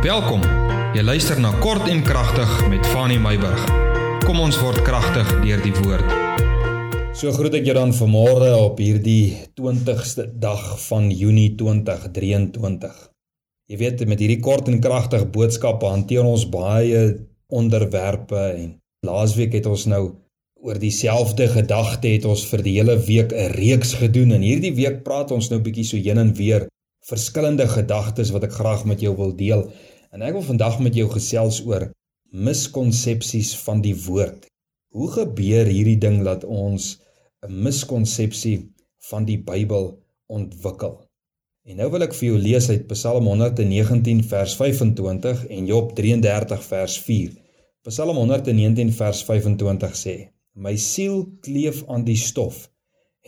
Welkom. Jy luister na Kort en Kragtig met Fanny Meyburg. Kom ons word kragtig deur die woord. So groet ek jou dan vanmôre op hierdie 20ste dag van Junie 2023. Jy weet met hierdie kort en kragtig boodskappe hanteer ons baie onderwerpe en laasweek het ons nou oor dieselfde gedagte het ons vir die hele week 'n reeks gedoen en hierdie week praat ons nou bietjie so heen en weer verskillende gedagtes wat ek graag met jou wil deel. En ek wil vandag met jou gesels oor miskonsepsies van die woord. Hoe gebeur hierdie ding dat ons 'n miskonsepsie van die Bybel ontwikkel? En nou wil ek vir jou lees uit Psalm 119 vers 25 en Job 33 vers 4. Psalm 119 vers 25 sê: My siel kleef aan die stof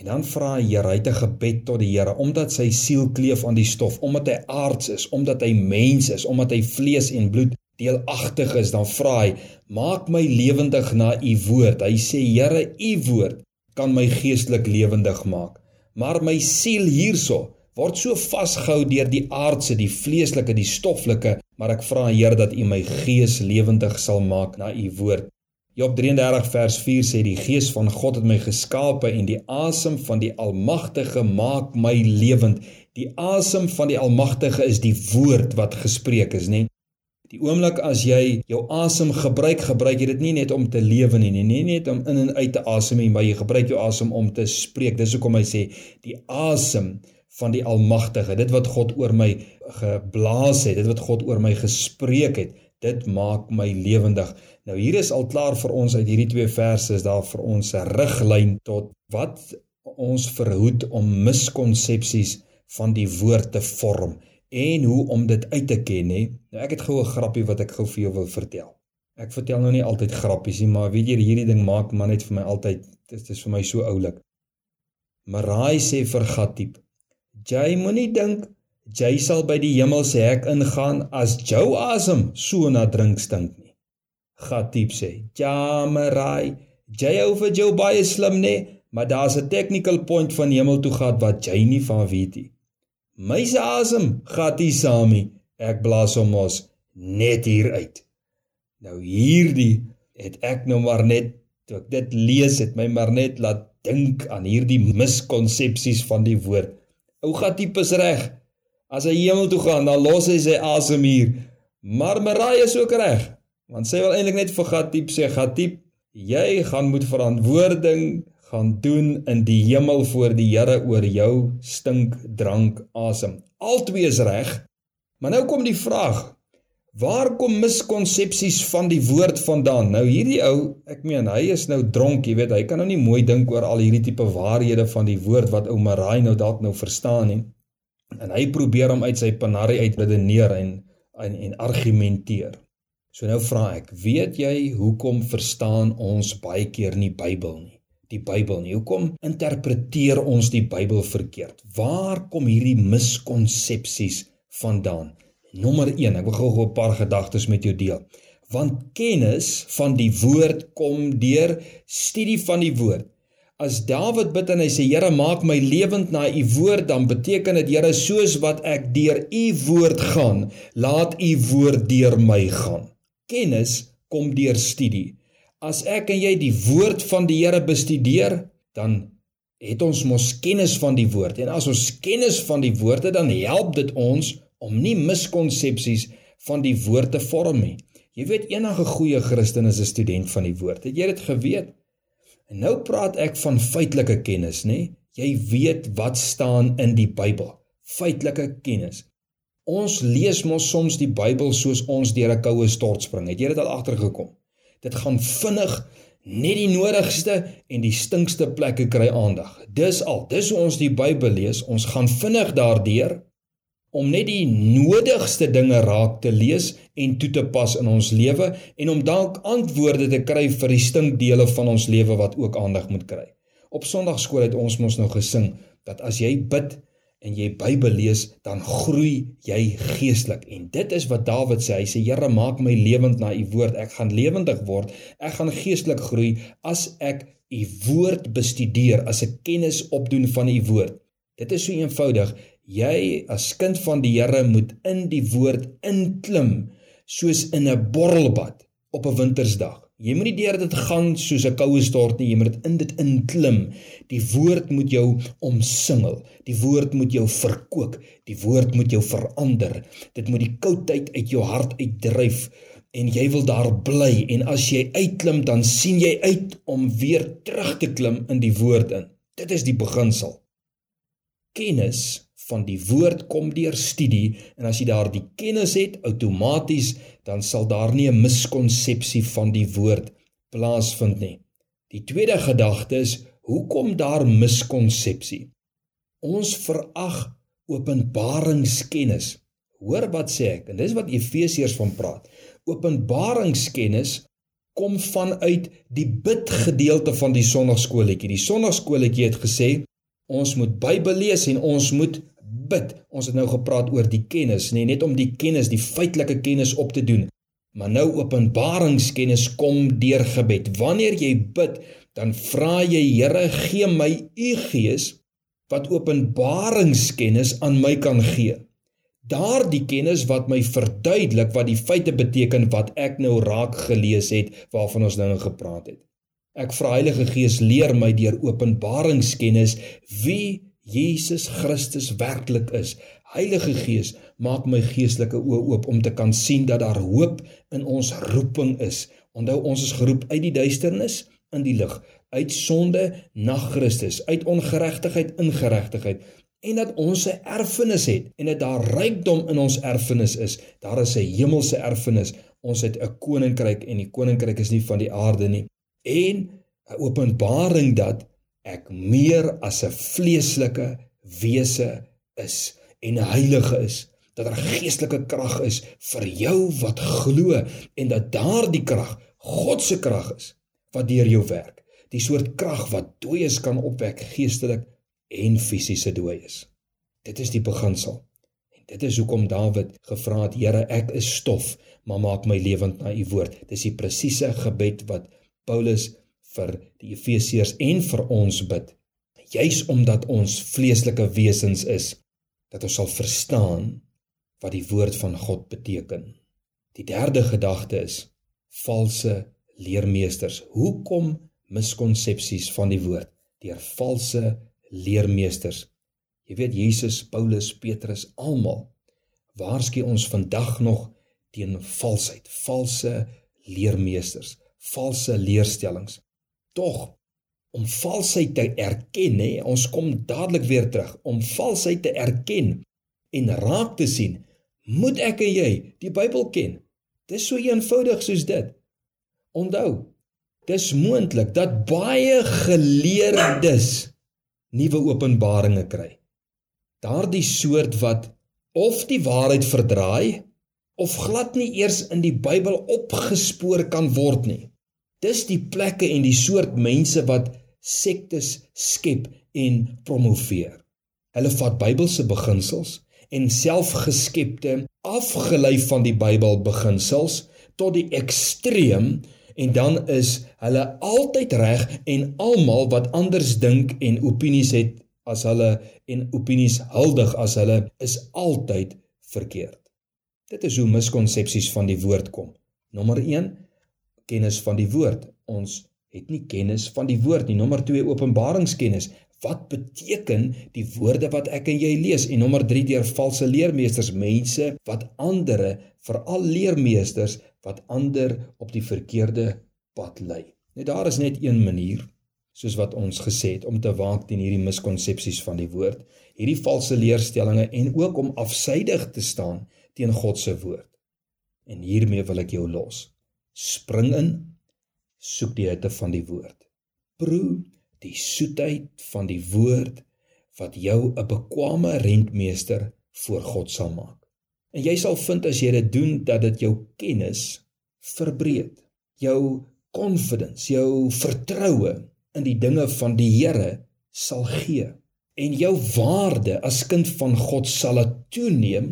En dan vra Here, hy het 'n gebed tot die Here omdat sy siel kleef aan die stof, omdat hy aards is, omdat hy mens is, omdat hy vlees en bloed deelagtig is, dan vra hy: "Maak my lewendig na u woord." Hy sê: "Here, u woord kan my geestelik lewendig maak." Maar my siel hierso word so vasgehou deur die aardse, die vleeslike, die stoffelike, maar ek vra Here dat u my gees lewendig sal maak na u woord. Job 33 vers 4 sê die gees van God het my geskape en die asem van die Almagtige maak my lewend. Die asem van die Almagtige is die woord wat gespreek is, nê? Die oomblik as jy jou asem gebruik, gebruik jy dit nie net om te lewe nie, nie, net om in en uit te asem nie, maar jy gebruik jou asem om te spreek. Dis hoekom hy sê die asem van die Almagtige, dit wat God oor my geblaas het, dit wat God oor my gespreek het, dit maak my lewendig. Nou hier is al klaar vir ons uit hierdie twee verse is daar vir ons 'n riglyn tot wat ons verhoed om miskonsepsies van die woord te vorm en hoe om dit uit te ken hè. Nou ek het gou 'n grappie wat ek gou vir jou wil vertel. Ek vertel nou nie altyd grappies nie, maar weet jy hierdie ding maak man net vir my altyd dit is vir my so oulik. Marai sê vir Gatiep: "Jy moenie dink jy sal by die hemelse hek ingaan as jou asem so na drink stink nie. Gatiep sê: "Ja, Marai, jy hou vir jou baie slim nê, maar daar's 'n technical point van hemel toe gehad wat jy nie van weet nie." My se asem, Gatie Sami, ek blaas hom mos net hier uit. Nou hierdie het ek nou maar net toe ek dit lees het my maar net laat dink aan hierdie miskonsepsies van die woord. Ou Gatiep is reg. As hy hemel toe gaan, dan los hy sy asem hier. Maar Marai is ook reg. Want sy wil eintlik net vir Gatiep sê, Gatiep, jy gaan moet verantwoording gaan doen in die hemel voor die Here oor jou stink drank asem. Altwee is reg. Maar nou kom die vraag, waar kom miskonsepsies van die woord vandaan? Nou hierdie ou, ek meen, hy is nou dronk, jy weet, hy kan nou nie mooi dink oor al hierdie tipe waarhede van die woord wat ou Marai nou dalk nou verstaan nie. En hy probeer hom uit sy panari uit redeneer en en, en argumenteer. So nou vra ek, weet jy hoekom verstaan ons baie keer nie Bybel nie? Die Bybel nie. Hoekom interpreteer ons die Bybel verkeerd? Waar kom hierdie miskonsepsies vandaan? Nommer 1, ek wil gou 'n paar gedagtes met jou deel. Want kennis van die woord kom deur studie van die woord. As Dawid bid en hy sê Here maak my lewend na u woord dan beteken dit Here soos wat ek deur u woord gaan laat u woord deur my gaan. Kennis kom deur studie. As ek en jy die woord van die Here bestudeer dan het ons mos kennis van die woord en as ons kennis van die woorde dan help dit ons om nie miskonsepsies van die woord te vorm nie. Jy weet enige goeie Christen is 'n student van die woord. Het jy dit geweet? En nou praat ek van feitelike kennis, nê? Jy weet wat staan in die Bybel. Feitelike kennis. Ons lees mos soms die Bybel soos ons deur 'n koue stort spring. Het jy dit al agtergekom? Dit gaan vinnig, net die nodigste en die stinkste plekke kry aandag. Dis al. Dis hoe ons die Bybel lees. Ons gaan vinnig daardeur om net die nodigste dinge raak te lees en toe te pas in ons lewe en om dalk antwoorde te kry vir die stinkdele van ons lewe wat ook aandag moet kry. Op Sondagskool het ons mos nou gesing dat as jy bid en jy Bybel lees, dan groei jy geestelik. En dit is wat Dawid sê. Hy sê Here, maak my lewend na u woord. Ek gaan lewendig word. Ek gaan geestelik groei as ek u woord bestudeer, as ek kennis opdoen van u woord. Dit is so eenvoudig. Jy as kind van die Here moet in die woord inklim soos in 'n borrelbad op 'n wintersdag. Jy moet nie deur dit gaan soos 'n koue stort nie, jy moet dit in dit inklim. Die woord moet jou omsingel. Die woord moet jou verkoop. Die woord moet jou verander. Dit moet die koudheid uit jou hart uitdryf en jy wil daar bly en as jy uitklim dan sien jy uit om weer terug te klim in die woord in. Dit is die beginsel. Kennis van die woord kom deur studie en as jy daardie kennis het outomaties dan sal daar nie 'n miskonsepsie van die woord plaasvind nie. Die tweede gedagte is hoekom daar miskonsepsie? Ons verag openbaringskennis. Hoor wat sê ek en dis wat Efesiërs van praat. Openbaringskennis kom vanuit die bidgedeelte van die sonnaarskoolletjie. Die sonnaarskoolletjie het gesê ons moet Bybel lees en ons moet bid. Ons het nou gepraat oor die kennis, nê, nee, net om die kennis, die feitelike kennis op te doen. Maar nou openbaringskennis kom deur gebed. Wanneer jy bid, dan vra jy Here, gee my u gees wat openbaringskennis aan my kan gee. Daardie kennis wat my verduidelik wat die feite beteken wat ek nou raak gelees het waarvan ons nou gepraat het. Ek vra Heilige Gees leer my deur openbaringskennis wie Jesus Christus werklik is. Heilige Gees, maak my geestelike oë oop om te kan sien dat daar hoop in ons roeping is. Onthou ons is geroep uit die duisternis in die lig, uit sonde na Christus, uit ongeregtigheid in geregtigheid en dat ons 'n erfenis het en dat daar rykdom in ons erfenis is. Daar is 'n hemelse erfenis. Ons het 'n koninkryk en die koninkryk is nie van die aarde nie. En 'n openbaring dat ek meer as 'n vleeslike wese is en heilige is dat daar geestelike krag is vir jou wat glo en dat daardie krag God se krag is wat deur jou werk. Die soort krag wat dooies kan opwek geestelik en fisiese dooies dit is die beginsel. En dit is hoekom Dawid gevra het Here ek is stof maar maak my lewend na u woord. Dis die presiese gebed wat Paulus vir die Efesiërs en vir ons bid. Juis omdat ons vleeslike wesens is, dat ons sal verstaan wat die woord van God beteken. Die derde gedagte is valse leermeesters. Hoekom miskonsepsies van die woord deur valse leermeesters? Jy weet Jesus, Paulus, Petrus, almal waarsku ons vandag nog teen valsheid, valse leermeesters, valse leerstellings. Tog om valsheid te erken, hè, ons kom dadelik weer terug om valsheid te erken en raak te sien, moet ek en jy die Bybel ken. Dis so eenvoudig soos dit. Onthou, dis moontlik dat baie geleerdes nuwe openbaringe kry. Daardie soort wat of die waarheid verdraai of glad nie eers in die Bybel opgespoor kan word nie. Dis die plekke en die soort mense wat sektes skep en promoveer. Hulle vat Bybelse beginsels en selfgeskepte afgelei van die Bybel beginsels tot die ekstreem en dan is hulle altyd reg en almal wat anders dink en opinies het as hulle en opinies huldig as hulle is altyd verkeerd. Dit is hoe miskonsepsies van die woord kom. Nommer 1 kennis van die woord. Ons het nie kennis van die woord nie. Nommer 2 openbaringskennis. Wat beteken die woorde wat ek en jy lees? En nommer 3 deur valse leermeesters, mense wat ander, veral leermeesters wat ander op die verkeerde pad lei. Net daar is net een manier soos wat ons gesê het om te waak teen hierdie miskonsepsies van die woord, hierdie valse leerstellings en ook om afsydig te staan teen God se woord. En hiermee wil ek jou los. Spring in, soek die hitte van die woord. Proe die soetheid van die woord wat jou 'n bekwame rentmeester voor God sal maak. En jy sal vind as jy dit doen dat dit jou kennis verbreed, jou confidence, jou vertroue in die dinge van die Here sal gee en jou waarde as kind van God sal toeneem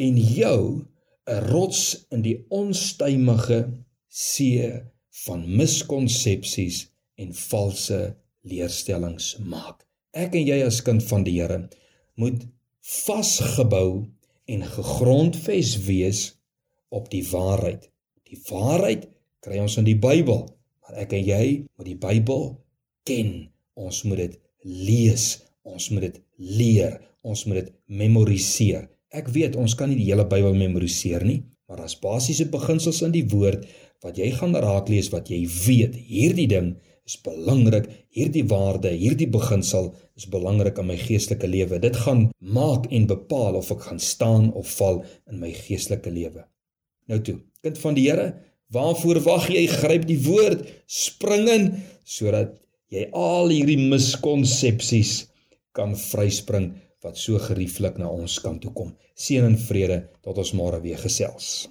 en jou 'n rots in die onstuimige see van miskonsepsies en valse leerstellings maak. Ek en jy as kind van die Here moet vasgebou en gegrondves wees op die waarheid. Die waarheid kry ons in die Bybel, maar ek en jy moet die Bybel ken. Ons moet dit lees, ons moet dit leer, ons moet dit memoriseer. Ek weet ons kan nie die hele Bybel memoriseer nie, maar daar's basiese beginsels in die woord wat jy gaan raak lees wat jy weet. Hierdie ding is belangrik, hierdie waarde, hierdie beginsel is belangrik in my geestelike lewe. Dit gaan maak en bepaal of ek gaan staan of val in my geestelike lewe. Nou toe, kind van die Here, waarvoor wag jy? Gryp die woord, spring in sodat jy al hierdie miskonsepsies kan vryspring wat so gerieflik na ons kant toe kom. Seën en vrede tot ons môre weer gesels.